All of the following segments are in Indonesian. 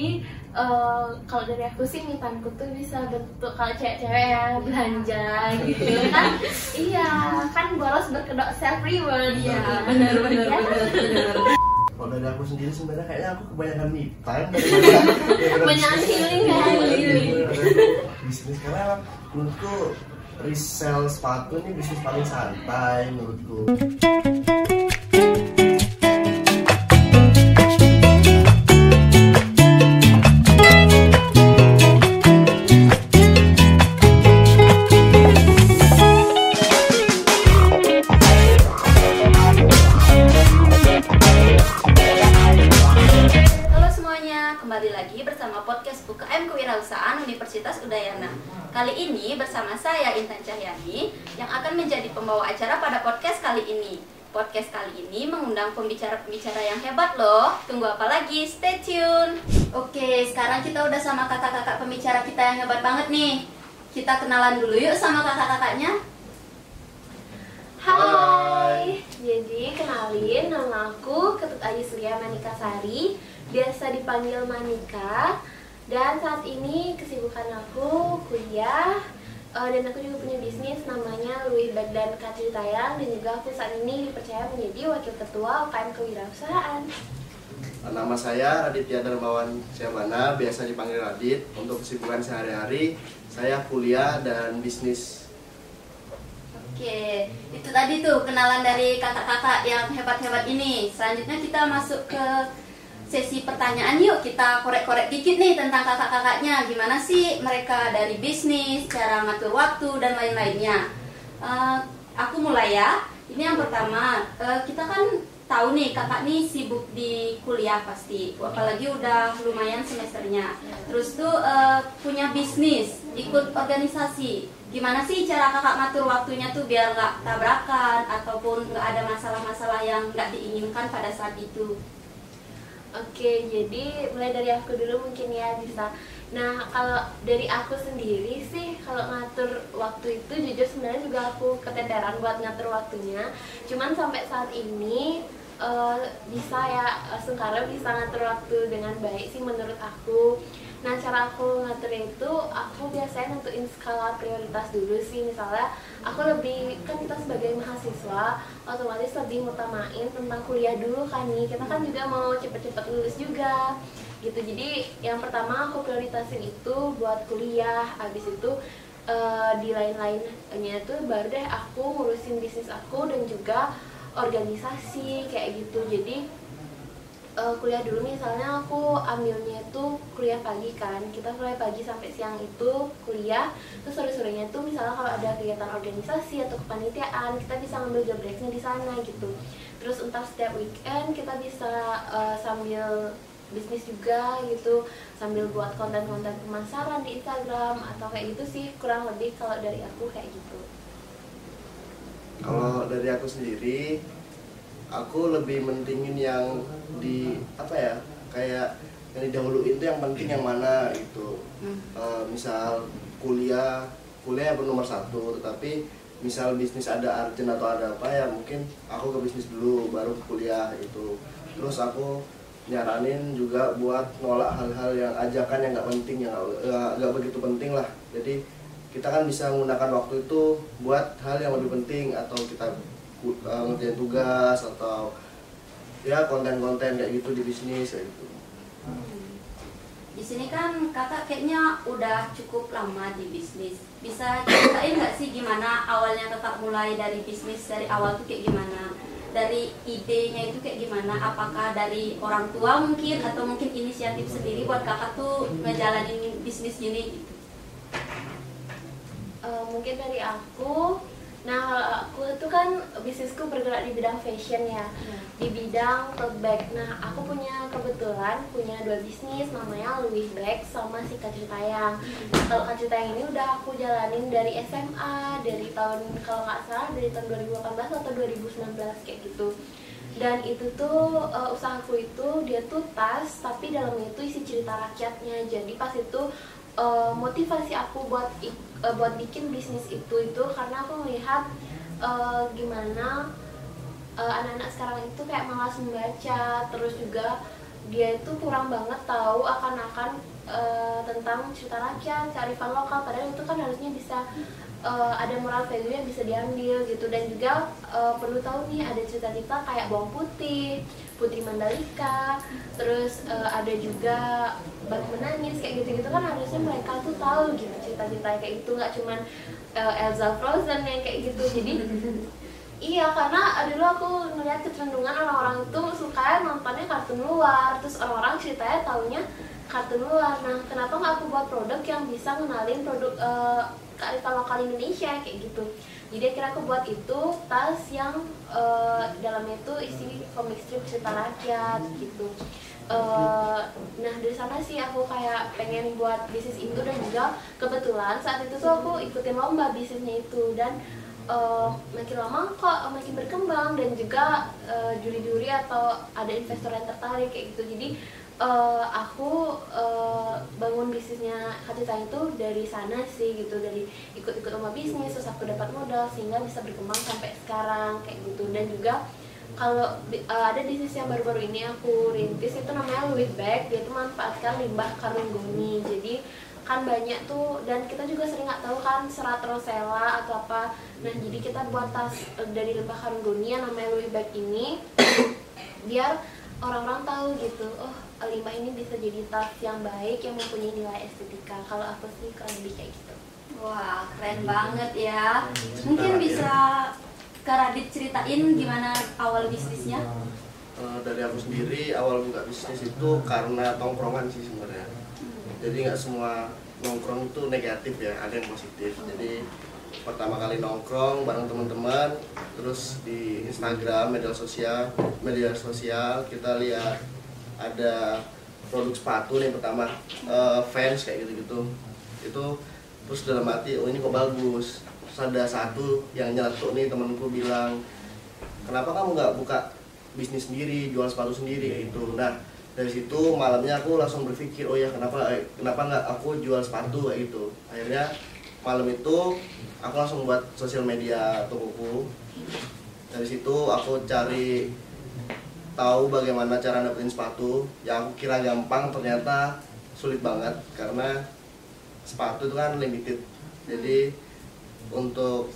Jadi eh, kalau dari aku sih mitanku tuh bisa bentuk kalau cewek-cewek ya belanja gitu kan. Iya kan boros berkedok self reward Iya, ya benar benar Ya benar benar. Kalau dari aku sendiri sebenarnya kayaknya aku kebanyakan me time. Banyak healing ya, Iya. Bisnis karena menurutku resell sepatu ini bisnis paling santai menurutku. Loh. Tunggu apa lagi? Stay tune. Oke, sekarang kita udah sama kakak-kakak pembicara kita yang hebat banget nih. Kita kenalan dulu yuk sama kakak-kakaknya. Hai, jadi kenalin nama aku Ketut Ayu Surya Manika Sari Biasa dipanggil Manika Dan saat ini kesibukan aku kuliah eh, Dan aku juga punya bisnis namanya Louis Bag dan Kacu Tayang Dan juga aku saat ini dipercaya menjadi Wakil Ketua UKM Kewirausahaan Nama saya Raditya Darmawan Syabana, biasa dipanggil Radit. Untuk kesibukan sehari-hari, saya kuliah dan bisnis. Oke, itu tadi tuh kenalan dari kakak-kakak yang hebat-hebat ini. Selanjutnya kita masuk ke sesi pertanyaan yuk. Kita korek-korek dikit nih tentang kakak-kakaknya. Gimana sih mereka dari bisnis, cara ngatur waktu dan lain-lainnya. Eh, aku mulai ya. Ini yang pertama, eh, kita kan tahu nih kakak nih sibuk di kuliah pasti. Apalagi udah lumayan semesternya. Terus tuh eh, punya bisnis, ikut organisasi gimana sih cara kakak ngatur waktunya tuh biar nggak tabrakan ataupun nggak ada masalah-masalah yang nggak diinginkan pada saat itu Oke, jadi mulai dari aku dulu mungkin ya bisa. Nah, kalau dari aku sendiri sih, kalau ngatur waktu itu jujur sebenarnya juga aku keteteran buat ngatur waktunya. Cuman sampai saat ini eh, bisa ya, eh, Sengkara bisa ngatur waktu dengan baik sih menurut aku. Nah, cara aku ngatur itu, aku biasanya nentuin skala prioritas dulu sih. Misalnya, aku lebih, kan kita sebagai mahasiswa, otomatis lebih ngutamain tentang kuliah dulu kan nih. Kita kan juga mau cepet-cepet lulus juga gitu. Jadi, yang pertama aku prioritasin itu buat kuliah. Habis itu, eh, di lain-lainnya itu baru deh aku ngurusin bisnis aku dan juga organisasi kayak gitu. Jadi, eh, kuliah dulu misalnya aku ambilnya itu kuliah pagi kan. Kita mulai pagi sampai siang itu kuliah. Terus sore sorenya itu misalnya kalau ada kegiatan organisasi atau kepanitiaan kita bisa ngambil job desk-nya di sana gitu. Terus entar setiap weekend kita bisa eh, sambil bisnis juga gitu. Sambil buat konten-konten pemasaran di Instagram atau kayak gitu sih kurang lebih kalau dari aku kayak gitu. Kalau dari aku sendiri, aku lebih mentingin yang di apa ya kayak yang didahuluin itu yang penting yang mana gitu. Eh, misal kuliah, kuliah yang nomor satu, tetapi misal bisnis ada urgent atau ada apa ya mungkin aku ke bisnis dulu baru ke kuliah itu. Terus aku nyaranin juga buat nolak hal-hal yang ajakan yang nggak penting yang nggak- nggak begitu penting lah. Jadi kita kan bisa menggunakan waktu itu buat hal yang lebih penting atau kita uh, ngerjain tugas atau ya konten-konten kayak gitu di bisnis kayak gitu. di sini kan kakak kayaknya udah cukup lama di bisnis. Bisa ceritain nggak sih gimana awalnya kakak mulai dari bisnis dari awal tuh kayak gimana? Dari idenya itu kayak gimana? Apakah dari orang tua mungkin atau mungkin inisiatif sendiri buat kakak tuh ngejalanin bisnis gini? Gitu Eh, mungkin dari aku nah kalau aku itu kan bisnisku bergerak di bidang fashion ya. Di bidang tote bag. Nah aku punya kebetulan punya dua bisnis namanya Louis Bag sama si Kacu Tayang. Nah, kalau Kacu Tayang ini udah aku jalanin dari SMA dari tahun kalau nggak salah dari tahun 2018 atau 2019 kayak gitu. Dan itu tuh eh, usahaku itu dia tuh tas tapi dalamnya itu isi cerita rakyatnya. Jadi pas itu eh, motivasi aku buat eh, buat bikin bisnis itu itu karena aku melihat eh, gimana anak-anak sekarang itu kayak malas membaca terus juga dia itu kurang banget tahu akan-akan uh, tentang cerita rakyat, kearifan lokal padahal itu kan harusnya bisa uh, ada moral value yang bisa diambil gitu. Dan juga uh, perlu tahu nih ada cerita-cerita kayak bawang putih, putri Mandalika, terus uh, ada juga batu menangis kayak gitu-gitu kan harusnya mereka tuh tahu gitu cerita-cerita kayak itu nggak cuman uh, Elsa Frozen yang kayak gitu. Jadi Iya, karena dulu aku ngeliat kecenderungan orang-orang itu suka nontonnya kartun luar, terus orang-orang ceritanya taunya kartun luar. Nah, kenapa nggak aku buat produk yang bisa ngenalin produk uh, kearifan lokal Indonesia kayak gitu? Jadi akhirnya aku buat itu tas yang uh, dalamnya itu isi komik strip cerita rakyat gitu. Uh, nah dari sana sih aku kayak pengen buat bisnis itu dan juga kebetulan saat itu tuh aku ikutin lomba bisnisnya itu dan uh, makin lama kok makin berkembang dan juga juri-juri uh, atau ada investor yang tertarik kayak gitu jadi uh, aku uh, bangun bisnisnya Katita itu dari sana sih gitu dari ikut-ikut lomba bisnis terus aku dapat modal sehingga bisa berkembang sampai sekarang kayak gitu. Dan juga kalau uh, ada bisnis yang baru-baru ini aku rintis itu namanya Louis Bag. Dia itu manfaatkan limbah karung goni jadi kan banyak tuh dan kita juga sering nggak tahu kan serat rosella atau apa. Nah jadi kita buat tas dari limbah karung goni yang namanya Louis Bag ini biar orang-orang tahu gitu oh limbah ini bisa jadi tas yang baik yang mempunyai nilai estetika kalau aku sih kurang lebih kayak gitu wah keren banget ya mungkin bisa Kak Radit ceritain gimana awal bisnisnya? Uh, dari aku sendiri awal buka bisnis itu karena tongkrongan sih sebenarnya. Jadi nggak semua nongkrong itu negatif ya, ada yang positif. Jadi pertama kali nongkrong bareng teman-teman, terus di Instagram, media sosial, media sosial kita lihat ada produk sepatu nih pertama uh, fans kayak gitu-gitu. Itu terus dalam hati oh ini kok bagus. Ada satu yang nyeletuk nih temenku bilang kenapa kamu nggak buka bisnis sendiri jual sepatu sendiri? Itu nah dari situ malamnya aku langsung berpikir oh ya kenapa eh, kenapa nggak aku jual sepatu? Kayak gitu. Akhirnya malam itu aku langsung buat sosial media tokoku dari situ aku cari tahu bagaimana cara dapetin sepatu. Yang aku kira gampang ternyata sulit banget karena sepatu itu kan limited. Jadi untuk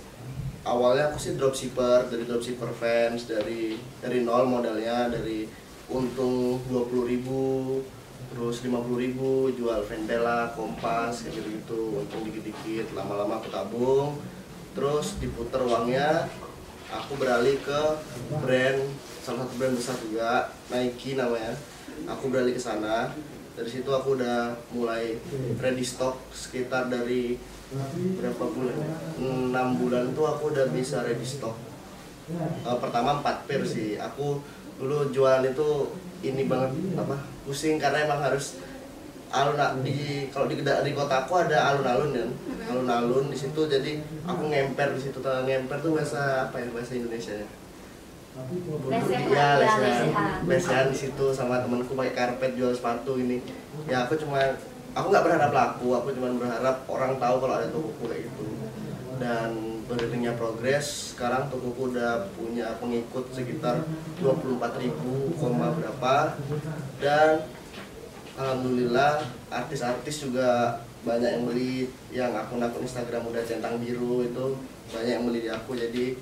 awalnya aku sih dropshipper dari dropshipper fans dari dari nol modalnya dari untung 20 ribu terus 50 ribu jual Vendela, Kompas kayak gitu gitu untung dikit-dikit lama-lama aku tabung. Terus diputer uangnya aku beralih ke brand salah satu brand besar juga Nike namanya. Aku beralih ke sana. Dari situ aku udah mulai ready stock sekitar dari berapa bulan enam bulan tuh aku udah bisa ready stock. Uh, pertama empat pair sih. Aku dulu jualan itu ini banget apa pusing karena emang harus alun di kalau di di kota aku ada alun-alun kan. Alun-alun di situ jadi aku ngemper di situ. Ngemper tuh bahasa apa ya bahasa Indonesia ya? Ya lesehan. lesehan. di situ sama temanku pakai karpet jual sepatu ini. Ya aku cuma aku nggak berharap laku. Aku cuma berharap orang tahu kalau ada tokoku kayak gitu dan beriringnya progres sekarang tokoku udah punya pengikut sekitar 24 ribu koma berapa dan alhamdulillah artis-artis juga banyak yang beli yang akun-akun Instagram udah centang biru itu banyak yang beli di aku jadi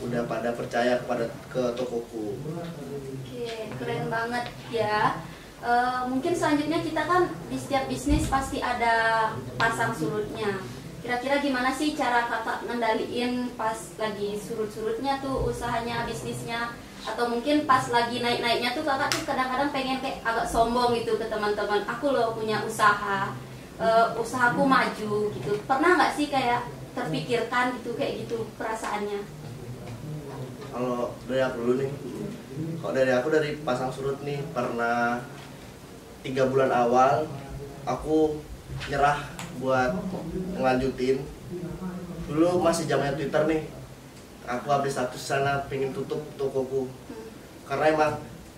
udah pada percaya kepada ke tokoku. Oke, keren banget ya. Uh, mungkin selanjutnya kita kan di setiap bisnis pasti ada pasang surutnya. Kira-kira gimana sih cara kakak ngendaliin pas lagi surut-surutnya tuh usahanya, bisnisnya? Atau mungkin pas lagi naik-naiknya tuh kakak tuh kadang-kadang pengen kayak agak sombong gitu ke teman-teman. Aku loh punya usaha, uh, usahaku maju gitu. Pernah nggak sih kayak terpikirkan gitu kayak gitu perasaannya? Kalau dari aku dulu nih, kalau dari aku dari pasang surut nih pernah tiga bulan awal aku nyerah buat ngelanjutin. Dulu masih zamannya Twitter nih. Aku habis status sana pengen tutup tokoku. Karena emang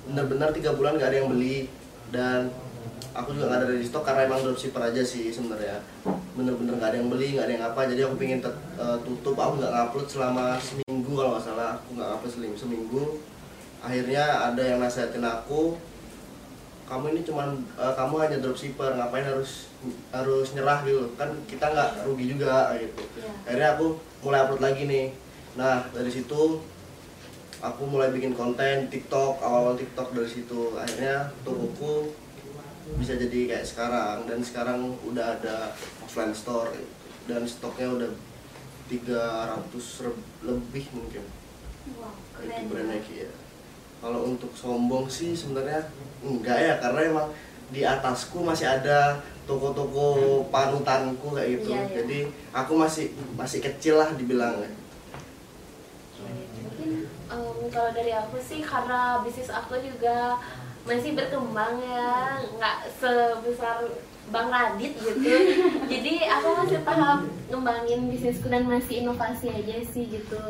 bener-bener tiga bulan gak ada yang beli. Dan aku juga gak ada di stok karena emang dropshipper aja sih sebenarnya. Bener-bener gak ada yang beli gak ada yang apa. Jadi aku pengen uh, tutup. Aku nggak ngupload selama seminggu kalau nggak salah. Aku nggak upload seminggu. Akhirnya ada yang nasihatin aku kamu ini cuman uh, kamu hanya dropshipper ngapain harus harus nyerah gitu? Kan kita nggak rugi juga gitu. Iya. akhirnya aku mulai upload lagi nih. Nah dari situ aku mulai bikin konten TikTok awal-awal TikTok dari situ. Akhirnya tokoku bisa jadi kayak sekarang dan sekarang udah ada offline store dan stoknya udah 300 re- lebih mungkin. Wow, itu keren. brand Nike ya. Kalau untuk sombong sih sebenarnya enggak ya karena emang di atasku masih ada toko-toko panutanku kayak gitu. Iya, iya. jadi aku masih masih kecil lah dibilang. Mungkin em, kalau dari aku sih karena bisnis aku juga masih berkembang ya nggak sebesar Bang Radit gitu. Jadi aku masih tahap ngembangin bisnisku dan masih inovasi aja sih gitu.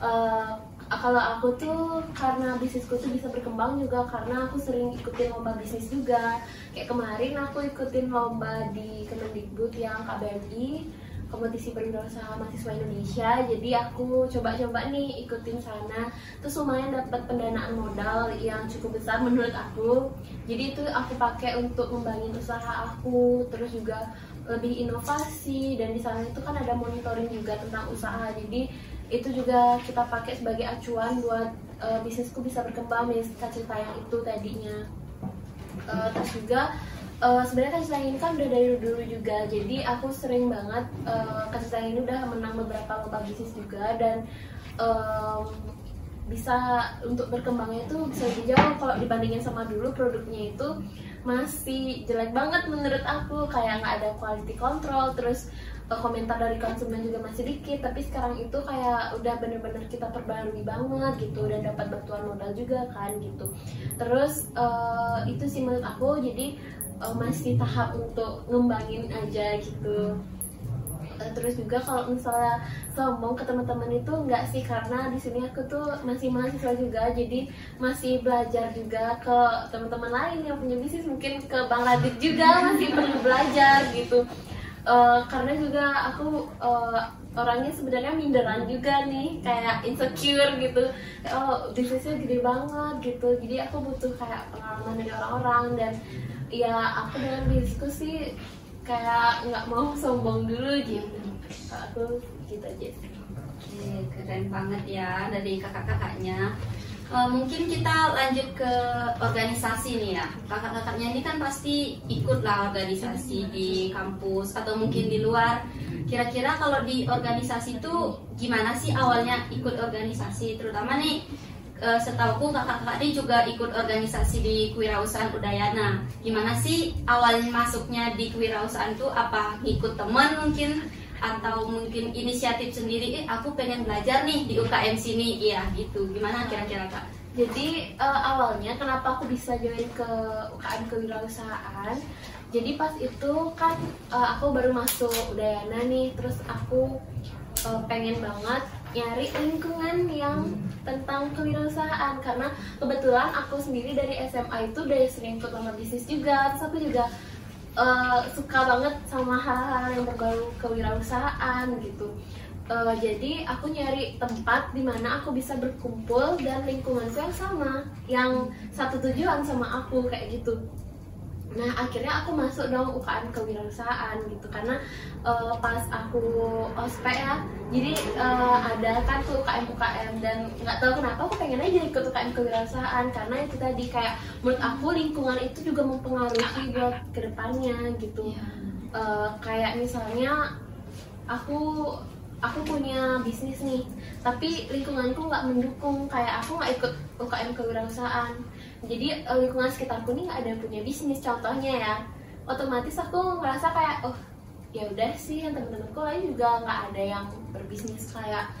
Eh, kalau aku tuh karena bisnisku tuh bisa berkembang juga karena aku sering ikutin lomba bisnis juga. Kayak kemarin aku ikutin lomba di Kemendikbud yang KBMI kompetisi berwirausaha mahasiswa Indonesia. Jadi aku coba-coba nih ikutin sana. Terus lumayan dapat pendanaan modal yang cukup besar menurut aku. Jadi itu aku pakai untuk ngembangin usaha aku terus juga lebih inovasi. Dan di sana itu kan ada monitoring juga tentang usaha. Jadi itu juga kita pakai sebagai acuan buat eh, bisnisku bisa berkembang bisnis cerita yang itu tadinya. Eh, terus juga eh, sebenarnya sayang ini kan udah dari dulu juga. Jadi aku sering banget kasih sayang ini udah menang beberapa lomba bisnis juga dan em, bisa untuk berkembangnya itu bisa jauh kalau dibandingin sama dulu produknya itu masih jelek banget menurut aku. Kayak nggak ada quality control terus komentar dari konsumen juga masih dikit tapi sekarang itu kayak udah bener-bener kita perbarui banget gitu dan dapat bantuan modal juga kan gitu. Terus eh, itu sih menurut aku jadi eh, masih tahap untuk ngembangin aja gitu. Eh, terus juga kalau misalnya sombong ke teman-teman itu enggak sih karena di sini aku tuh masih mahasiswa juga jadi masih belajar juga ke teman-teman lain yang punya bisnis mungkin ke Bang Radit juga masih perlu belajar gitu Eh, karena juga aku eh, orangnya sebenarnya minderan juga nih kayak insecure gitu. Oh bisnisnya gede banget gitu. Jadi aku butuh kayak pengalaman dari orang-orang dan ya aku dengan bisnisku sih kayak nggak mau sombong dulu gitu. Aku gitu aja sih. Oke, keren banget ya dari kakak-kakaknya. Eh, mungkin kita lanjut ke organisasi nih ya. Kakak-kakaknya ini kan pasti ikut lah organisasi di kampus atau mungkin di luar. Kira-kira kalau di organisasi itu gimana sih awalnya ikut organisasi? Terutama nih eh, setauku kakak-kakak ini juga ikut organisasi di kewirausahaan Udayana. Gimana sih awal masuknya di kewirausahaan tuh apa ngikut teman mungkin atau mungkin inisiatif sendiri eh aku pengen belajar nih di UKM sini. Iya gitu. Gimana kira-kira kak? Jadi eh, awalnya kenapa aku bisa join ke UKM kewirausahaan? Jadi pas itu kan eh, aku baru masuk Udayana nih terus aku eh, pengen banget nyari lingkungan yang tentang kewirausahaan. Karena kebetulan aku sendiri dari SMA itu udah sering ikut bisnis juga. Terus aku juga eh, suka banget sama hal-hal yang berbau kewirausahaan gitu Eh, jadi aku nyari tempat di mana aku bisa berkumpul dan lingkunganku yang sama, yang satu tujuan sama aku kayak gitu. Nah akhirnya aku masuk dong UKM kewirausahaan gitu karena eh, pas aku ospek ya, jadi eh, ada kan tuh UKM UKM dan nggak tahu kenapa aku pengen aja ikut UKM kewirausahaan karena itu tadi kayak menurut aku lingkungan itu juga mempengaruhi buat ke depannya gitu. Eh, kayak misalnya aku aku punya bisnis nih tapi lingkunganku nggak mendukung kayak aku nggak ikut UKM kewirausahaan jadi eh, lingkungan sekitarku nih nggak ada yang punya bisnis contohnya ya. Otomatis aku ngerasa kayak oh ya udah sih yang temen-temenku lain juga nggak ada yang berbisnis kayak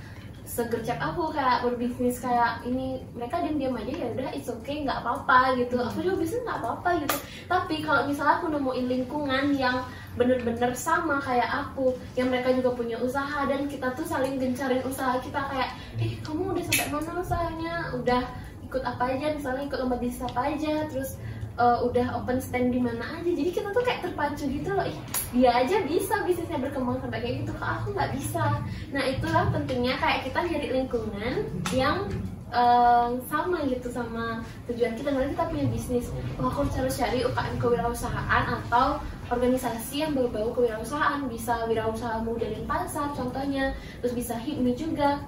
segercep aku kayak berbisnis kayak ini. Mereka diam-diam aja ya udah it's okay nggak apa-apa gitu. Aku juga bisnis nggak apa-apa gitu. Tapi kalau misalnya aku nemuin lingkungan yang bener-bener sama kayak aku yang mereka juga punya usaha dan kita tuh saling gencarin usaha kita kayak eh kamu udah sampai mana usahanya? Udah ikut apa aja misalnya ikut lomba bisnis apa aja terus eh, udah open stand di mana aja. Jadi kita tuh kayak terpacu gitu loh. Dia aja bisa bisnisnya berkembang sampai kayak gitu kok aku nggak bisa? Nah itulah pentingnya kayak kita nyari lingkungan yang um, sama gitu sama tujuan kita. Nanti kita punya bisnis oh aku harus cari UKM kewirausahaan atau organisasi yang berbau kewirausahaan. Bisa wirausaha muda dan pasar contohnya terus bisa hipmi juga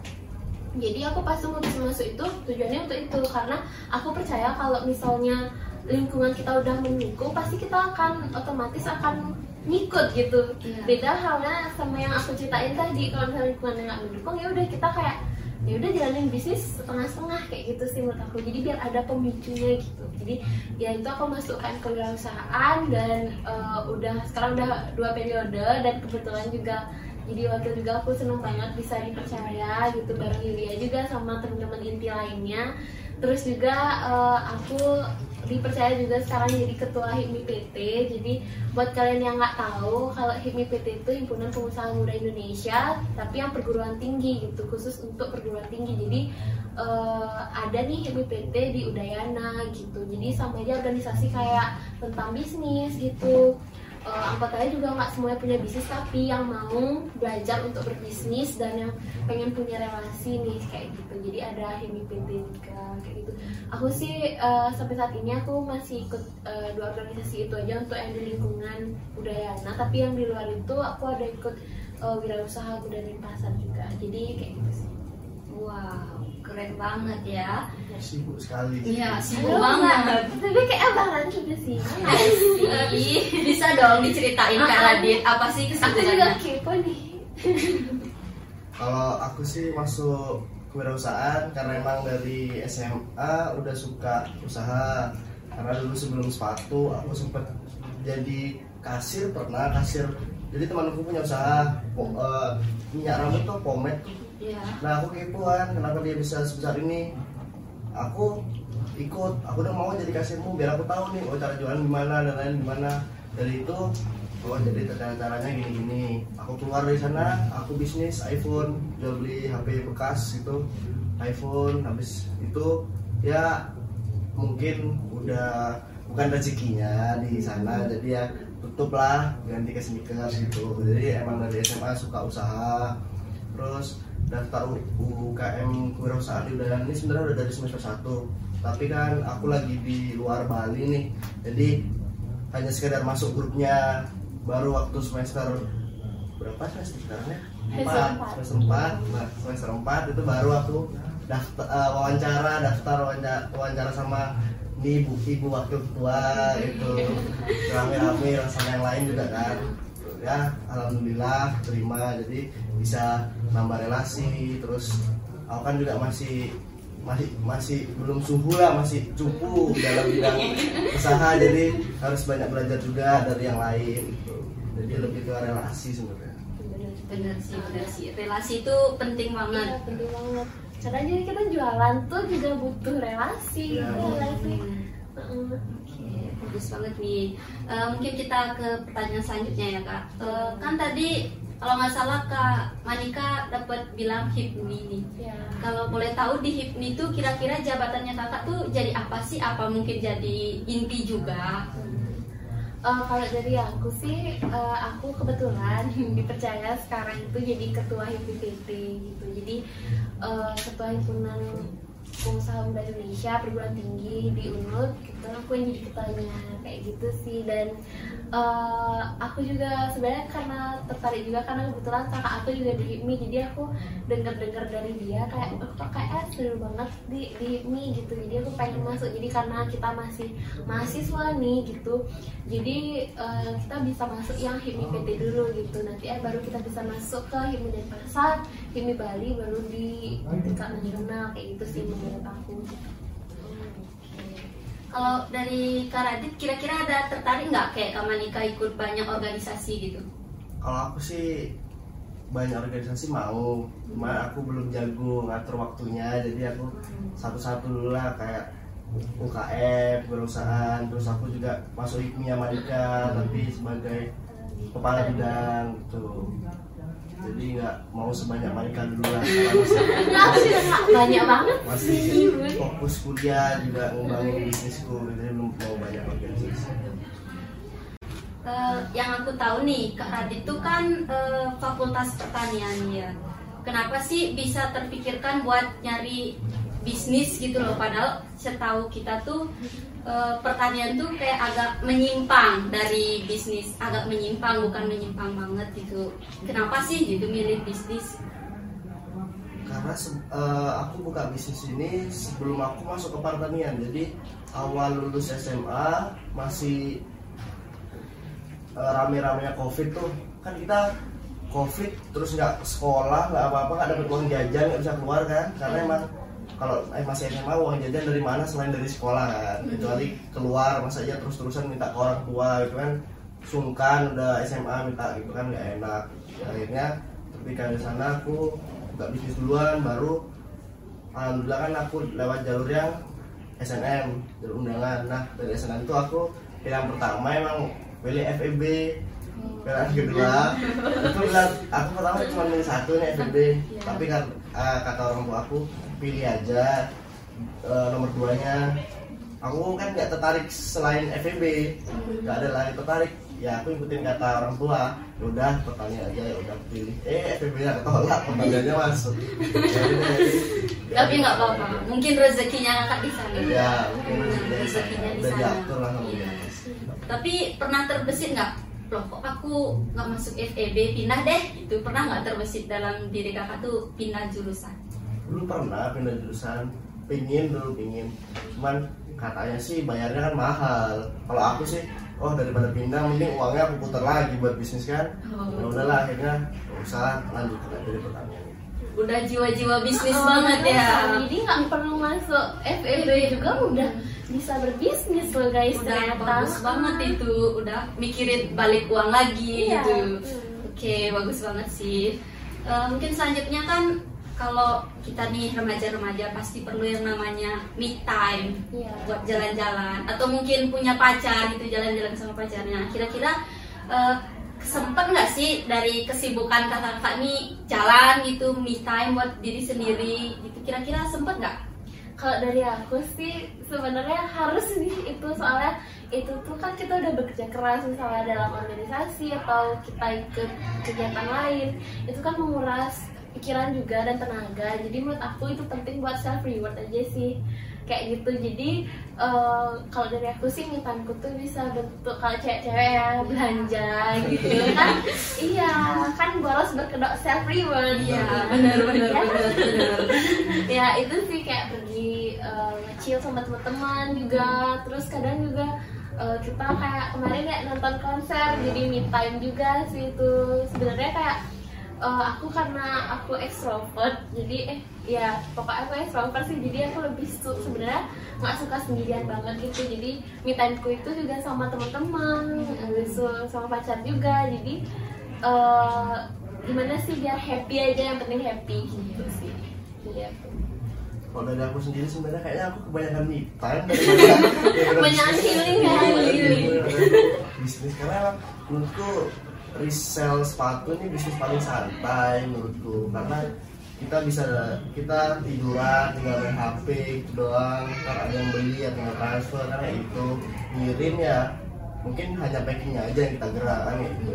jadi aku pas memutuskan masuk itu tujuannya untuk itu. Karena aku percaya kalau misalnya lingkungan kita udah mendukung pasti kita akan otomatis akan ngikut gitu. Iya. beda halnya sama yang aku ceritain tadi. Kalau misalnya lingkungan yang nggak mendukung ya udah kita kayak ya udah jalanin bisnis setengah-setengah kayak gitu sih menurut aku. Jadi biar ada pemicunya gitu. Jadi ya itu aku masukkan ke kewirausahaan dan eh, udah sekarang udah dua periode dan kebetulan juga jadi wakil juga aku seneng banget bisa dipercaya gitu bareng Yulia juga sama teman-teman inti lainnya. Terus juga eh, aku dipercaya juga sekarang jadi ketua HIPMI PT jadi buat kalian yang nggak tahu kalau HIPMI PT itu himpunan pengusaha muda Indonesia tapi yang perguruan tinggi gitu khusus untuk perguruan tinggi. Jadi eh, ada nih HIPMI PT di Udayana gitu. Jadi sama aja organisasi kayak tentang bisnis gitu Eh, anggotanya juga nggak semuanya punya bisnis tapi yang mau belajar untuk berbisnis dan yang pengen punya relasi nih kayak gitu. Jadi ada juga kayak gitu. Aku sih eh, sampai saat ini aku masih ikut eh, dua organisasi itu aja untuk yang di lingkungan Udayana tapi yang di luar itu aku ada ikut eh, wirausaha muda dan pasar juga. Jadi kayak gitu sih. Wow, keren banget ya. sibuk sekali Iya, sibuk banget. tapi kayak abang juga sih Ih, bisa dong diceritain Kak Radit apa sih aku juga kesibukannya? kepo nih Kalau aku sih masuk kewirausahaan karena emang dari SMA udah suka usaha. Karena dulu sebelum sepatu aku sempet jadi kasir pernah kasir. Jadi temanku punya usaha po- eh, minyak rambut tuh pomade tuh. Iya. Nah aku kepoan kenapa dia bisa sebesar ini. Aku ikut, aku udah mau jadi kasirmu biar aku tahu nih oh cara jualan gimana dan lain gimana. Dari itu oh jadi cara caranya gini-gini. Aku keluar dari sana, aku bisnis iPhone, jual beli HP bekas gitu, iPhone. Habis itu ya mungkin udah bukan rezekinya di sana jadi ya tutup lah ganti ke sneakers gitu jadi emang dari SMA suka usaha terus daftar UKM kewirausahaan di Udayana ini sebenarnya udah dari semester 1 tapi kan aku lagi di luar Bali nih. Jadi hanya sekedar masuk grupnya baru waktu semester berapa semester sekarang ya? Semester Empat, empat. semester 4 semester 4 itu baru aku daftar eh, wawancara daftar wawancara, wawancara sama nih ibu ibu wakil ketua itu rame-rame sama yang lain juga kan. Ya alhamdulillah terima. Jadi bisa nambah relasi terus aku kan juga masih masih masih belum suhu lah masih cupu dalam bidang usaha jadi harus banyak belajar juga dari yang lain gitu. jadi lebih ke relasi sebenarnya Bener sih, bener sih. Relasi itu penting Iya, banget. penting banget. Karena jadi kita jualan tuh juga butuh relasi, ya. Heeh. Oke, bagus banget nih. Eh, mungkin kita ke pertanyaan selanjutnya ya kak. Eh, kan tadi kalau nggak salah kak Manika dapat bilang HIPMI nih. Ya. Kalau boleh tahu di HIPMI itu kira-kira jabatannya kakak tuh jadi apa sih? Apa mungkin jadi inti juga? Eh, kalau dari aku sih, eh, aku kebetulan dipercaya sekarang itu jadi ketua HIPPT gitu. Jadi eh, ketua himpunan pengusaha muda Indonesia perguruan tinggi di UNUD, gitu. Aku yang jadi ketuanya kayak gitu sih. Dan eh, aku juga sebenarnya karena tertarik juga karena kebetulan kakak aku juga di HIPMI, jadi aku dengar-dengar dari dia kayak oh, kok kayak seru banget di di HIPMI gitu. Jadi aku pengen masuk. Jadi karena kita masih mahasiswa nih gitu jadi eh, kita bisa masuk yang HIMI PT dulu gitu nanti eh baru kita bisa masuk ke HIMI Denpasar HIMI Bali baru di tingkat nasional kayak gitu sih menurut aku Kalau dari Kak Radit, kira-kira ada tertarik nggak kayak Kak Manika ikut banyak organisasi gitu? kalau aku sih banyak organisasi mau. Cuma aku belum jago ngatur waktunya jadi aku satu-satu dulu lah kayak UKM perusahaan terus aku juga masuk IPMI Amerika tapi sebagai kepala bidang gitu jadi nggak mau sebanyak Marika dulu lah. Karena masih, nggak banyak banget. Masih sih Bu. fokus kuliah juga ngembangin bisnisku jadi belum mau banyak organisasi. Eh, yang aku tahu nih, Kak Radit itu kan eh, fakultas pertanian ya. Kenapa sih bisa terpikirkan buat nyari bisnis gitu loh. Padahal setahu kita tuh uh, pertanian tuh kayak agak menyimpang dari bisnis. Agak menyimpang bukan menyimpang banget gitu. Kenapa sih gitu milih bisnis? Karena uh, aku buka bisnis ini sebelum aku masuk ke pertanian. Jadi awal lulus SMA masih uh, rame-ramenya covid tuh. Kan kita covid terus nggak sekolah nggak apa-apa nggak dapat uang jajan nggak bisa keluar kan? Karena hmm. emang kalau eh, masih SMA uang jajan dari mana selain dari sekolah kan? Hmm. kecuali keluar masa aja terus-terusan minta ke orang tua gitu kan? Sungkan udah SMA minta gitu kan? Nggak enak. Akhirnya ketika di sana aku buka bisnis duluan baru alhamdulillah kan aku lewat jalur yang SNM jalur undangan. Nah dari SNM itu aku pilihan pertama emang pilih FEB pilihan kedua itu aku pertama cuma milih satu nih FEB iya. tapi kan uh, kata orang tua aku pilih aja uh, nomor duanya. Aku kan nggak tertarik selain FEB nggak ada lagi tertarik. Ya aku ikutin kata orang tua. Ya udah pertanyaan aja ya udah pilih. Eh FEB nya ketolak pertanyaannya masuk. Tapi nggak apa-apa. Mungkin rezekinya kakak di sana ya mungkin rezekinya di sana ya. tapi pernah terbesit nggak? Loh kok aku nggak masuk FEB pindah deh. Itu pernah nggak terbesit dalam diri kakak tuh pindah jurusan dulu pernah pindah jurusan pingin dulu pingin. Cuman katanya sih bayarnya kan mahal. Kalau aku sih oh daripada pindah mending uangnya aku putar lagi buat bisnis kan. Oh. ya udahlah akhirnya usah lanjut dari pertanian. Udah jiwa-jiwa bisnis oh, banget ya. jadi nggak perlu masuk FEB juga udah bisa berbisnis loh guys udah ternyata. bagus banget itu. Udah mikirin balik uang lagi iya. gitu. Hmm. oke okay, bagus banget sih. Uh, mungkin selanjutnya kan kalau kita nih remaja-remaja pasti perlu yang namanya me time yeah. buat jalan-jalan. Atau mungkin punya pacar gitu jalan-jalan sama pacarnya. Kira-kira uh, sempet nggak sih dari kesibukan kakak-kakak nih jalan gitu me time buat diri sendiri gitu? Kira-kira sempet nggak? Kalau dari aku sih sebenarnya harus sih itu. Soalnya itu tuh kan kita udah bekerja keras misalnya dalam organisasi atau kita ikut kegiatan lain. Itu kan menguras pikiran juga dan tenaga. Jadi menurut aku itu penting buat self reward aja sih. Kayak gitu. Jadi uh, kalau dari aku sih mitanku tuh bisa bentuk kalau cewek-cewek ya belanja gitu kan. Iya kan boros berkedok self reward. Ya benar benar ya. benar ya itu sih kayak pergi uh, chill sama teman-teman juga. Terus kadang juga uh, kita kayak kemarin ya nonton konser jadi me time juga sih itu. Sebenarnya kayak uh, aku karena aku ekstrovert jadi eh ya pokoknya aku ekstrovert sih jadi aku lebih su sebenarnya nggak suka sendirian banget gitu. Jadi me timeku itu juga sama teman-teman sama pacar juga. Jadi uh, gimana sih biar happy aja yang penting happy gitu sih. Jadi aku. Kalau dari aku sendiri sebenarnya kayaknya aku kebanyakan me time kebanyakan healing ya healing. Bisnis karena menurutku resell sepatu ini bisnis paling santai menurutku. Karena kita bisa kita tiduran tinggal main HP itu doang. Kan ada yang beli atau tinggal transfer karena itu ngirim ya mungkin hanya packingnya aja yang kita gerak kan itu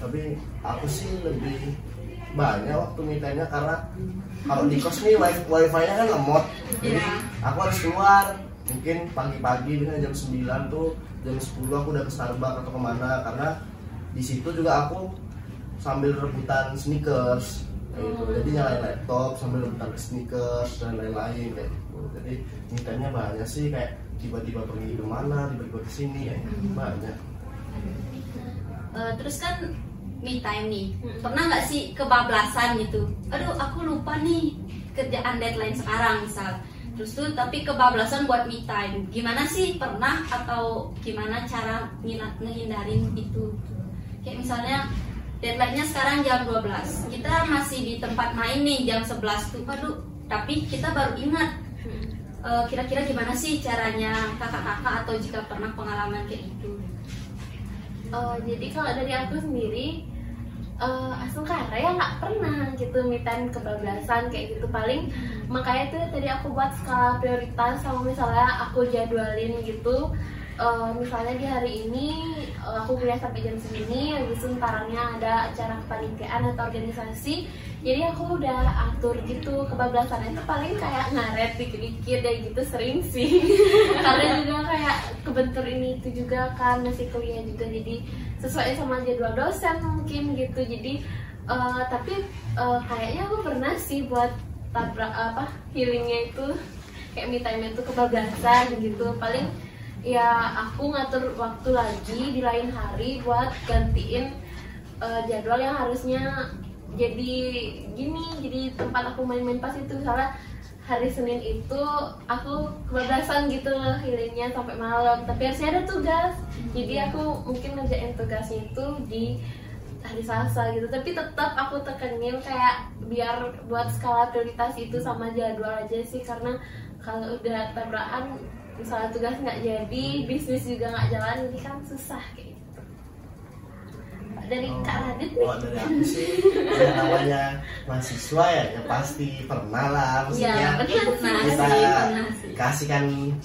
tapi aku sih lebih banyak waktu mitanya karena kalau di kos nih wifi, wifi nya kan lemot. Jadi iya. aku harus keluar. Mungkin pagi-pagi dengan jam 9 tuh jam 10 aku udah ke Starbucks atau ke mana. Karena di situ juga aku sambil rebutan sneakers gitu. jadi nyalain laptop sambil rebutan sneakers dan lain-lain kayak gitu. Jadi mitanya banyak sih kayak tiba-tiba pergi ke mana tiba-tiba ke sini ya. Hmm. banyak. Uh, terus kan me time nih. Hmm. pernah nggak sih kebablasan gitu? Aduh aku lupa nih kerjaan deadline sekarang misal. Terus tuh tapi kebablasan buat me time. Gimana sih? Pernah atau gimana cara ngehindarin itu kayak misalnya deadline-nya sekarang jam 12 kita masih di tempat main nih jam 11 tuh. Aduh tapi kita baru ingat uh, kira-kira gimana sih caranya kakak-kakak atau jika pernah pengalaman kayak gitu? Uh, jadi kalau dari aku sendiri uh, asal karya nggak pernah gitu mitan kebablasan kayak gitu. Paling makanya tuh tadi aku buat skala prioritas sama misalnya aku jadwalin gitu uh, misalnya di hari ini eh, aku kuliah sampai jam segini habis itu ada acara kepanitiaan atau organisasi. Jadi aku udah atur gitu kebablasan. Itu paling kayak ngaret dikit-dikit ya gitu sering sih. Karena juga kayak kebentur ini itu juga kan masih kuliah juga. Jadi sesuai sama jadwal dosen mungkin gitu. Jadi eh, tapi eh, kayaknya aku pernah sih buat tabrak apa healingnya itu. Kayak me time itu kebablasan gitu. Paling ya aku ngatur waktu lagi di lain hari buat gantiin eh, jadwal yang harusnya jadi gini jadi tempat aku main-main pas itu. Misalnya hari Senin itu aku kebablasan gitu healingnya sampai malam tapi harusnya ada tugas. Jadi aku mungkin ngerjain tugasnya itu di hari Selasa gitu. Tapi tetap aku tekenin kayak biar buat skala prioritas itu sama jadwal aja sih karena kalau udah tabrakan misalnya tugas nggak jadi bisnis juga nggak jalan jadi kan susah kayak gitu. Dari Kak Radit nih. Oh, dari aku sih yang namanya mahasiswa ya, ya pasti pernah lah maksudnya sih. kita sih, pernah sih. kasih kan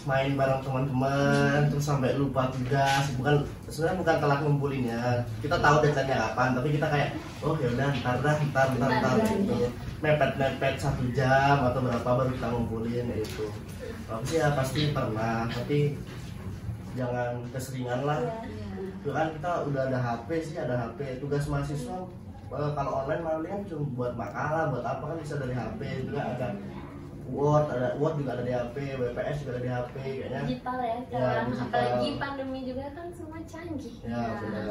main bareng teman-teman terus sampai lupa tugas bukan sebenarnya bukan telat ngumpulinnya. Kita tahu deadline kapan tapi kita kayak oh ya udah ntar dah ntar ntar Ntar gitu. Mepet mepet satu jam atau berapa baru kita ngumpulin ya itu sih ya pasti pernah tapi jangan keseringan lah Iya. itu kan kita udah ada HP sih ada HP tugas mahasiswa eh, kalau online malah cuma buat makalah buat apa kan bisa dari HP juga ada Word ada Word juga ada di HP WPS juga ada di HP kayaknya digital ya Ya, sekarang digital. apalagi pandemi juga kan semua canggih ya benar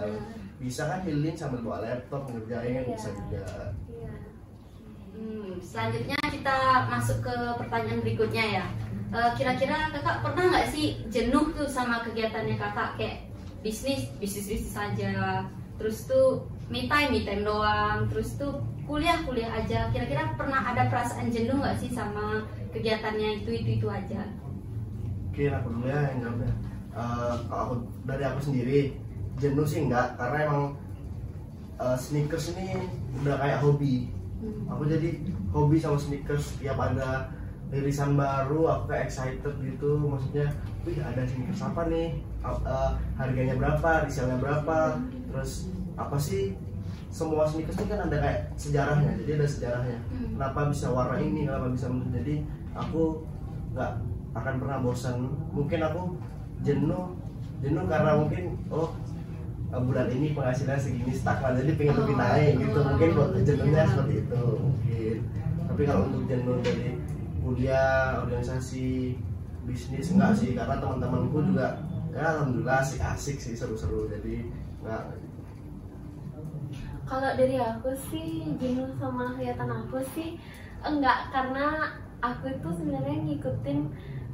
bisa kan healing sambil bawa laptop ngerjain Iya. bisa juga Iya. Hmm, selanjutnya kita masuk ke pertanyaan berikutnya ya. Eh, Kira-kira kakak pernah nggak sih jenuh tuh sama kegiatannya kakak kayak bisnis, bisnis bisnis saja, terus tuh me time, me time doang, terus tuh kuliah kuliah aja. Kira-kira pernah ada perasaan jenuh nggak sih sama kegiatannya itu itu itu aja? Oke, aku dulu ya yang jawabnya. Kalau aku dari aku sendiri jenuh sih enggak karena emang eh, sneakers ini udah kayak hobi. Hmm. Aku jadi hobi sama sneakers tiap ada rilisan baru aku kayak excited gitu. Maksudnya wih ada sneakers apa nih? Eh, harganya berapa? Resellnya berapa? Terus apa sih? Semua sneakers ini kan ada kayak sejarahnya jadi ada sejarahnya. Hmm. kenapa bisa warna ini? Kenapa bisa jadi aku nggak akan pernah bosan mungkin aku jenuh jenuh karena mungkin oh bulan ini penghasilan segini stagnan jadi pengen lebih Oh. naik gitu. Mungkin buat jenuhnya Iya. seperti itu mungkin. Tapi kalau untuk jenuh dari kuliah organisasi bisnis enggak sih. Karena teman-temanku juga ya alhamdulillah asik-asik sih seru-seru. Jadi enggak. Kalau dari aku sih jenuh sama kegiatan aku sih enggak. Karena aku itu sebenarnya ngikutin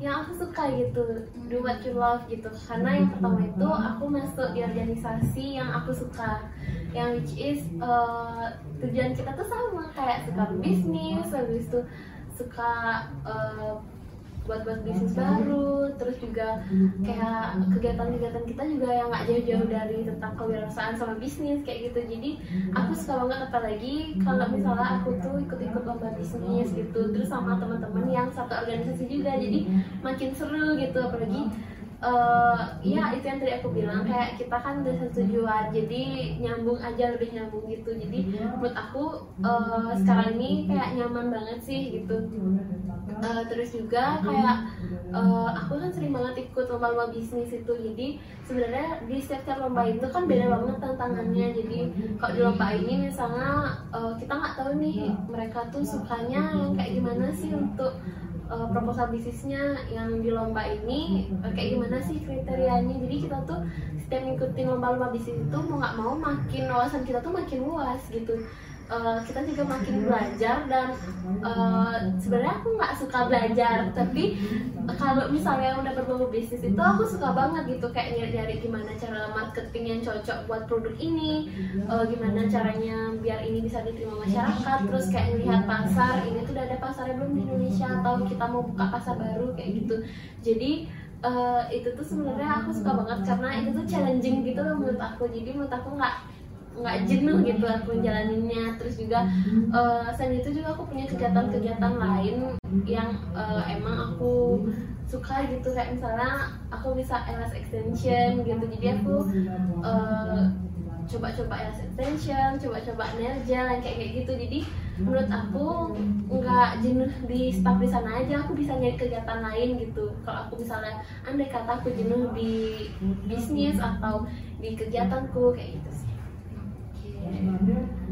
yang aku suka gitu do what you love gitu. Karena yang pertama itu aku masuk di organisasi yang aku suka. Yang which is eh, tujuan kita tuh sama. Kayak suka bisnis habis itu suka eh, buat-buat bisnis baru terus juga kayak kegiatan-kegiatan kita juga yang nggak jauh-jauh dari tentang kewirausahaan sama bisnis kayak gitu. Jadi aku suka banget apalagi kalau misalnya aku tuh ikut-ikut lomba bisnis gitu terus sama teman-teman yang satu organisasi juga. Jadi makin seru gitu. Apalagi eh ya itu yang tadi aku bilang kayak kita kan udah satu tujuan jadi nyambung aja lebih nyambung gitu. Jadi menurut aku eh, sekarang ini kayak nyaman banget sih gitu. Eh, terus juga kayak eh, aku kan sering banget ikut lomba-lomba bisnis itu. Jadi sebenarnya di setiap lomba itu kan beda banget tantangannya. Jadi kalau di lomba ini misalnya eh, kita nggak tahu nih mereka tuh sukanya yang kayak gimana sih untuk eh, proposal bisnisnya yang di lomba ini eh, kayak gimana sih kriterianya? Jadi kita tuh setiap ngikutin lomba-lomba bisnis itu mau nggak mau makin wawasan kita tuh makin luas gitu Eh, kita juga makin belajar dan eh, sebenarnya aku nggak suka belajar. Tapi kalau misalnya udah berbau bisnis itu aku suka banget gitu kayak nyari-nyari gimana cara marketing yang cocok buat produk ini eh, gimana caranya biar ini bisa diterima masyarakat. Terus kayak melihat pasar ini tuh udah ada pasarnya belum di Indonesia atau kita mau buka pasar baru kayak gitu. Jadi eh, itu tuh sebenarnya aku suka banget karena itu tuh challenging gitu loh menurut aku. Jadi menurut aku nggak nggak jenuh gitu aku jalaninnya. Terus juga uh, selain itu juga aku punya kegiatan-kegiatan lain yang uh, emang aku suka gitu. Kayak misalnya aku bisa LS extension gitu. Jadi aku uh, coba-coba LS extension coba-coba nerja kayak kayak gitu. Jadi menurut aku nggak jenuh di staff di sana aja. Aku bisa nyari kegiatan lain gitu. Kalau aku misalnya andai kata aku jenuh di bisnis atau di kegiatanku kayak gitu sih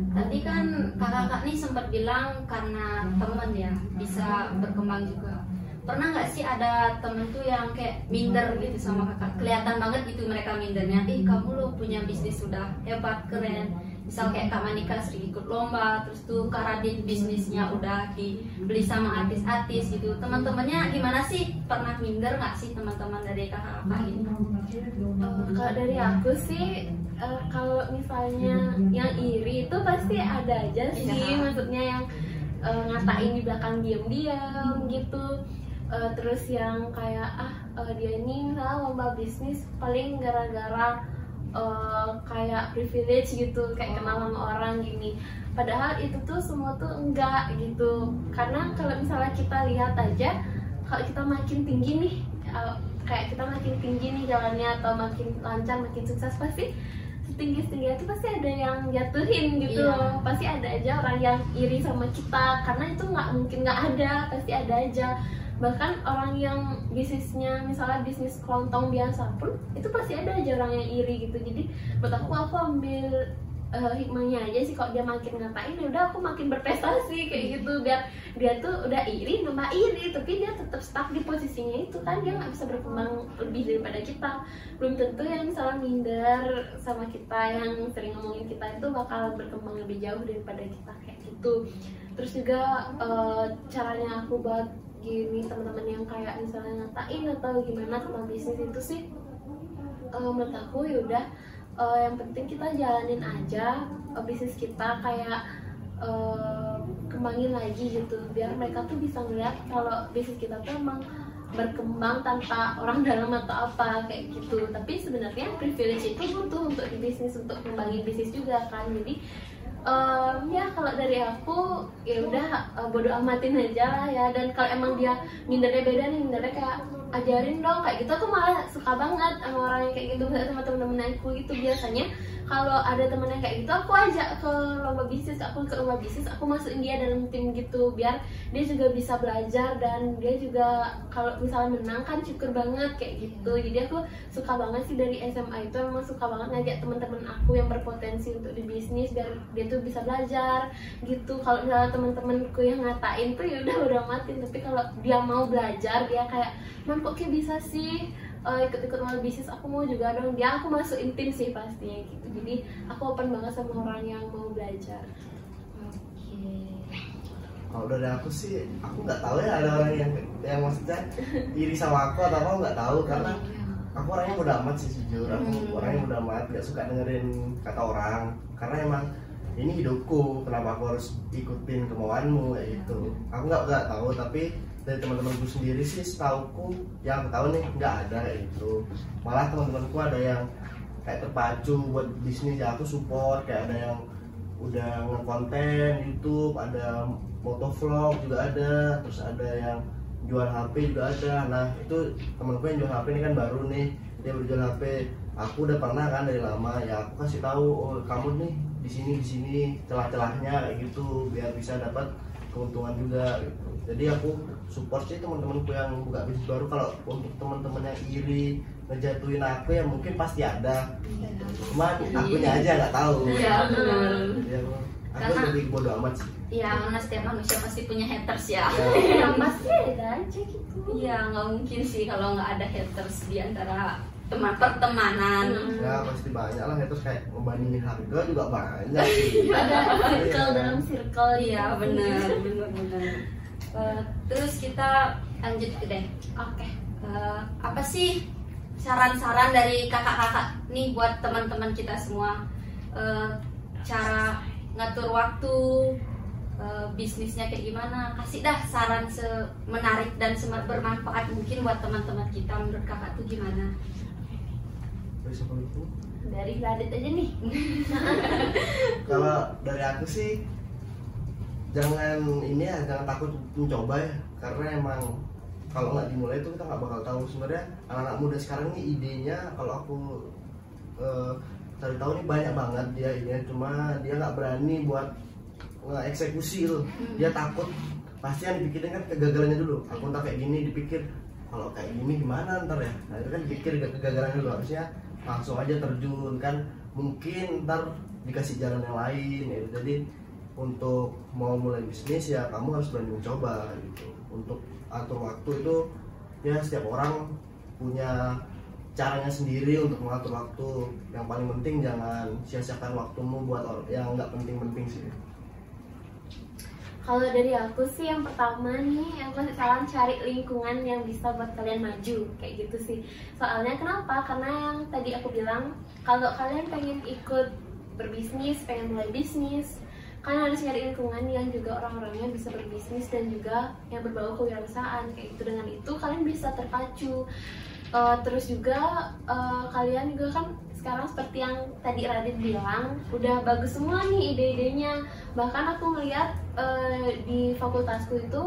Tadi kan kakak-kakak nih sempat bilang karena temen ya bisa berkembang juga. Pernah nggak sih ada temen tuh yang kayak minder gitu sama kakak? Kelihatan banget gitu mereka mindernya. Ih kamu lo punya bisnis sudah hebat keren. Misal kayak Kak Manika sering ikut lomba, terus tuh Kak bisnisnya udah dibeli sama artis-artis gitu. Teman-temannya gimana sih? Pernah minder nggak sih teman-teman dari kakak-kakak ini? Uh, kalau dari aku sih uh, kalau misalnya yang iri itu pasti ada aja sih. Iya. maksudnya yang uh, ngatain di belakang diam-diam gitu. Uh, terus yang kayak ah uh, dia ini misalnya lomba bisnis paling gara-gara uh, kayak privilege gitu kayak kenal sama orang gini. Padahal itu tuh semua tuh enggak gitu. Karena kalau misalnya kita lihat aja kalau kita makin tinggi nih uh, kayak kita makin tinggi nih jalannya atau makin lancar makin sukses pasti setinggi tinggi itu pasti ada yang jatuhin gitu Iya. loh. Pasti ada aja orang yang iri sama kita karena itu nggak mungkin nggak ada pasti ada aja. Bahkan orang yang bisnisnya misalnya bisnis kelontong biasa pun itu pasti ada aja orang yang iri gitu. Jadi buat aku aku ambil eh, hikmahnya aja sih kalau dia makin ngatain ya udah aku makin berprestasi kayak gitu. Biar dia tuh udah iri nambah iri tapi dia tetap stuck di posisinya itu kan dia nggak bisa berkembang lebih daripada kita. Belum tentu yang misalnya minder sama kita yang sering ngomongin kita itu bakal berkembang lebih jauh daripada kita kayak gitu. Terus juga eh, caranya aku buat gini teman-teman yang kayak misalnya ngatain atau gimana tentang bisnis itu sih eh, menurut aku ya udah eh, yang penting kita jalanin aja eh, bisnis kita kayak eh, kembangin lagi gitu biar mereka tuh bisa ngeliat kalau bisnis kita tuh emang berkembang tanpa orang dalam atau apa kayak gitu. Tapi sebenarnya privilege itu butuh untuk di bisnis untuk kembangin bisnis juga kan. Jadi em, ya kalau dari aku ya udah eh, bodo amatin aja lah ya. Dan kalau emang dia mindernya beda nih mindernya kayak ajarin dong kayak gitu. Aku malah suka banget sama orang yang kayak gitu sama temen-temen aku gitu biasanya. Kalau ada temen yang kayak gitu aku ajak ke lomba bisnis. Aku ke lomba bisnis aku masukin dia dalam tim gitu biar dia juga bisa belajar dan dia juga kalau misalnya menang kan syukur banget kayak gitu. Jadi aku suka banget sih dari SMA itu memang suka banget ngajak teman-teman aku yang berpotensi untuk di bisnis biar dia tuh bisa belajar gitu. Kalau misalnya teman-temanku yang ngatain tuh ya udah udah matiin tapi kalau dia mau belajar dia kayak man kok kayak bisa sih eh, ikut-ikut bisnis aku mau juga dong. Dia aku masukin tim sih pastinya gitu. Jadi aku open banget sama orang yang mau belajar. Kalau dari aku sih aku nggak tahu ya ada orang yang yang maksudnya iri sama aku atau apa nggak tahu. Karena aku orangnya mudah amat sih jujur. Aku Hmm. orangnya mudah amat nggak suka dengerin kata orang. Karena emang ini hidupku kenapa aku harus ikutin kemauanmu kayak gitu. Aku nggak nggak tahu tapi dari teman-temanku sendiri sih setauku yang aku tahu nih nggak ada gitu malah teman-temanku ada yang kayak terpacu buat bisnis ya aku support. Kayak ada yang udah ngekonten YouTube ada motovlog juga ada terus ada yang jual HP juga ada. Nah itu temanku yang jual HP ini kan baru nih dia berjual HP aku udah pernah kan dari lama ya aku kasih tahu oh kamu nih di sini di sini celah-celahnya kayak gitu biar bisa dapat keuntungan juga gitu jadi aku support sih teman-temanku yang buka bisnis baru kalau untuk teman-teman yang iri ngejatuhin aku ya mungkin pasti ada cuman akunya aja nggak tahu Iya, benar. Ya, aku Karena- lebih bodo amat sih Ya, karena setiap manusia pasti punya haters ya. Ya. ya pasti ada aja gitu Iya, nggak mungkin sih kalau nggak ada haters di antara teman pertemanan. Hmm. ya pasti banyak lah terus kayak membandingin harga juga banyak sih ada circle Iya. dalam circle Iya, gitu. benar, benar, benar. Eh, terus kita lanjut deh. oke. Eh, apa sih saran-saran dari kakak-kakak nih buat teman-teman kita semua? Eh, cara ngatur waktu eh, bisnisnya kayak gimana? Kasih dah saran semenarik dan bermanfaat mungkin buat teman-teman kita. Menurut kakak tuh gimana? Dari Radit aja nih. Kalau dari aku sih jangan ini ya jangan takut mencoba ya. Karena emang kalau nggak dimulai itu kita nggak bakal tahu. Sebenarnya anak-anak muda sekarang ini idenya kalau aku eh, cari tahu ini banyak banget dia ini. Cuma dia nggak berani buat eksekusi gitu. Dia takut. Pasti yang dipikirin kan kegagalannya dulu. Aku ntar kayak gini dipikir. Kalau kayak gini gimana ntar ya? Nah itu kan dipikir kegagalan dulu. Harusnya langsung aja terjun kan. Mungkin ntar dikasih jalan yang lain ya. Jadi untuk mau mulai bisnis ya kamu harus berani mencoba gitu untuk atur waktu itu ya setiap orang punya caranya sendiri untuk mengatur waktu yang paling penting jangan sia-siakan waktumu buat or- yang nggak penting-penting sih Kalau dari aku sih yang pertama nih aku saran cari lingkungan yang bisa buat kalian maju kayak gitu sih. Soalnya kenapa? Karena yang tadi aku bilang kalau kalian pengen ikut berbisnis, pengen mulai bisnis, kalian harus cari lingkungan yang juga orang-orangnya bisa berbisnis dan juga yang berbau kewirausahaan kayak gitu. Dengan itu kalian bisa terpacu. Eh, terus juga eh, kalian juga kan sekarang seperti yang tadi Radit bilang udah bagus semua nih ide-idenya bahkan aku ngeliat eh, di fakultasku itu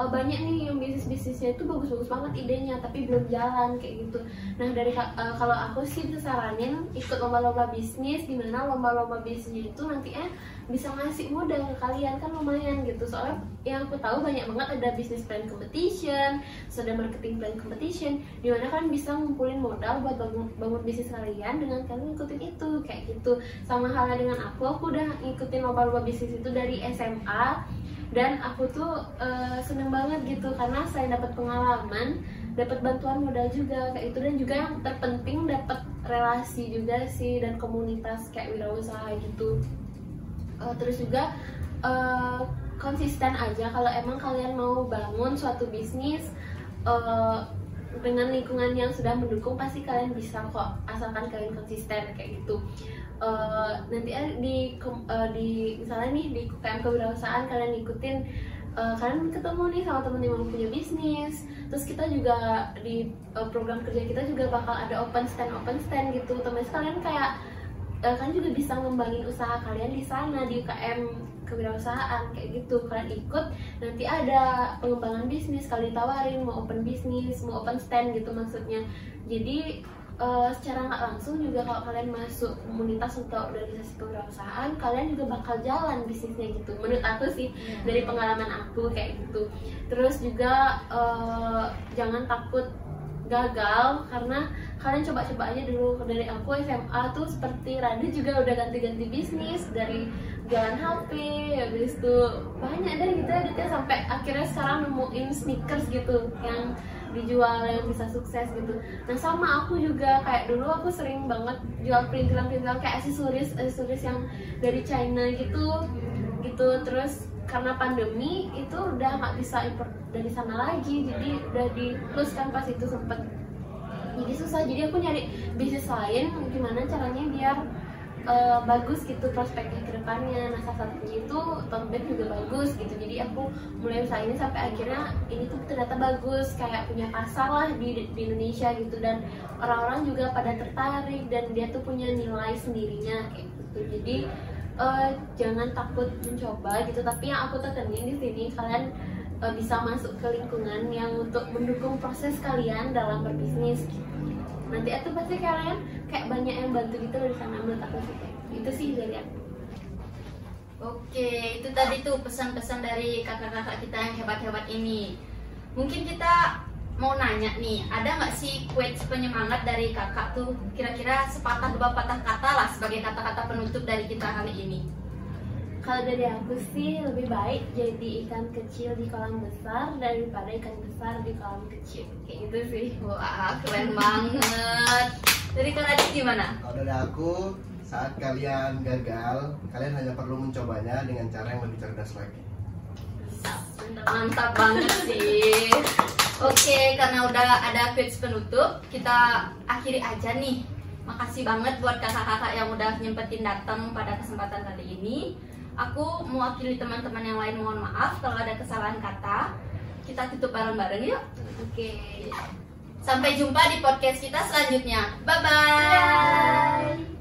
eh, banyak nih yang bisnis bisnisnya itu bagus-bagus banget idenya tapi belum jalan kayak gitu. Nah dari eh, kalau aku sih bisa saranin ikut lomba-lomba bisnis di mana lomba-lomba bisnisnya itu nanti eh bisa ngasih modal ke kalian kan lumayan gitu. Soalnya yang aku tahu banyak banget ada business plan competition ada marketing plan competition di mana kan bisa ngumpulin modal buat bangun, bangun bisnis kalian dengan kalian ngikutin itu kayak gitu. Sama halnya dengan aku aku udah ngikutin lomba-lomba bisnis itu dari SMA dan aku tuh eh, seneng banget gitu karena saya dapat pengalaman dapat bantuan modal juga kayak itu dan juga yang terpenting dapat relasi juga sih dan komunitas kayak wirausaha gitu. Eh, terus juga eh, konsisten aja. Kalau emang kalian mau bangun suatu bisnis eh, dengan lingkungan yang sudah mendukung pasti kalian bisa kok asalkan kalian konsisten kayak gitu Eh, nanti di eh, di misalnya nih di UKM kewirausahaan kalian ikutin eh, kalian ketemu nih sama temen yang punya bisnis. Terus kita juga di eh, program kerja kita juga bakal ada open stand open stand gitu. Otomatis kalian kayak eh, kalian juga bisa ngembangin usaha kalian di sana di UKM kewirausahaan kayak gitu. Kalian ikut nanti ada pengembangan bisnis kalian tawarin mau open bisnis mau open stand gitu maksudnya. Jadi eh, secara nggak langsung juga kalau kalian masuk komunitas atau organisasi kewirausahaan kalian juga bakal jalan bisnisnya gitu. Menurut aku sih dari pengalaman aku kayak gitu. Terus juga eh, jangan takut gagal karena kalian coba-coba aja dulu. Dari aku SMA tuh seperti Radit juga udah ganti-ganti bisnis dari jalan HP habis itu banyak deh gitu Raditnya sampai akhirnya sekarang nemuin sneakers gitu yang dijual yang bisa sukses gitu. Nah sama aku juga kayak dulu aku sering banget jual perintilan-perintilan kayak aksesoris aksesoris yang dari China gitu gitu. Terus karena pandemi itu udah nggak bisa import dari sana lagi. Jadi udah di close kan pas itu sempet. Jadi susah. Jadi aku nyari bisnis lain gimana caranya biar eh, bagus gitu prospeknya ke depannya. Nah salah satunya itu tote bag juga bagus gitu. Jadi aku mulai usaha ini sampai akhirnya ini tuh ternyata bagus kayak punya pasar lah di, di Indonesia gitu. Dan orang-orang juga pada tertarik dan dia tuh punya nilai sendirinya kayak gitu. Jadi eh, jangan takut mencoba gitu. Tapi yang aku tekenin di sini kalian eh, bisa masuk ke lingkungan yang untuk mendukung proses kalian dalam berbisnis gitu. nanti itu pasti kalian kayak banyak yang bantu gitu loh di sana menurut aku sih itu sih dari aku Oke, itu tadi tuh pesan-pesan dari kakak-kakak kita yang hebat-hebat ini. Mungkin kita mau nanya nih, ada nggak sih quotes penyemangat dari kakak tuh? Kira-kira sepatah dua patah kata lah sebagai kata-kata penutup dari kita kali ini. Kalau dari aku sih lebih baik jadi ikan kecil di kolam besar daripada ikan besar di kolam kecil kayak gitu sih Wah, keren banget. Dari Kak Radit gimana? kalau dari aku saat kalian gagal kalian hanya perlu mencobanya dengan cara yang lebih cerdas lagi Mantap banget sih. Oke, karena udah ada quotes penutup, kita akhiri aja nih. Makasih banget buat kakak-kakak yang udah nyempetin datang pada kesempatan kali ini. Aku mewakili teman-teman yang lain mohon maaf kalau ada kesalahan kata. Kita tutup bareng-bareng yuk. oke Sampai jumpa di podcast kita selanjutnya. Bye-bye. Bye.